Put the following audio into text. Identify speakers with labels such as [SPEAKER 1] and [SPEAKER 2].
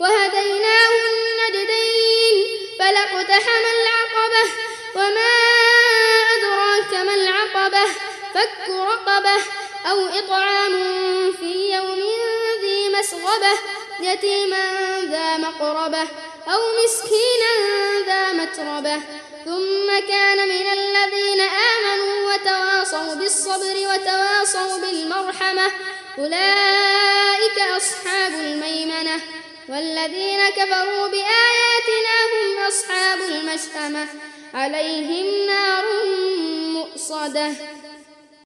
[SPEAKER 1] وهديناه النجدين فلاقتحم العقبة وما أدراك ما العقبة فك رقبة أو إطعام في يوم ذي مسغبة يتيما ذا مقربة أو مسكينا ذا متربة ثم كان من الذين آمنوا وتواصوا بالصبر وتواصوا بالمرحمة أولئك أصحاب والذين كفروا بآياتنا هم أصحاب المشأمة عليهم نار مؤصدة.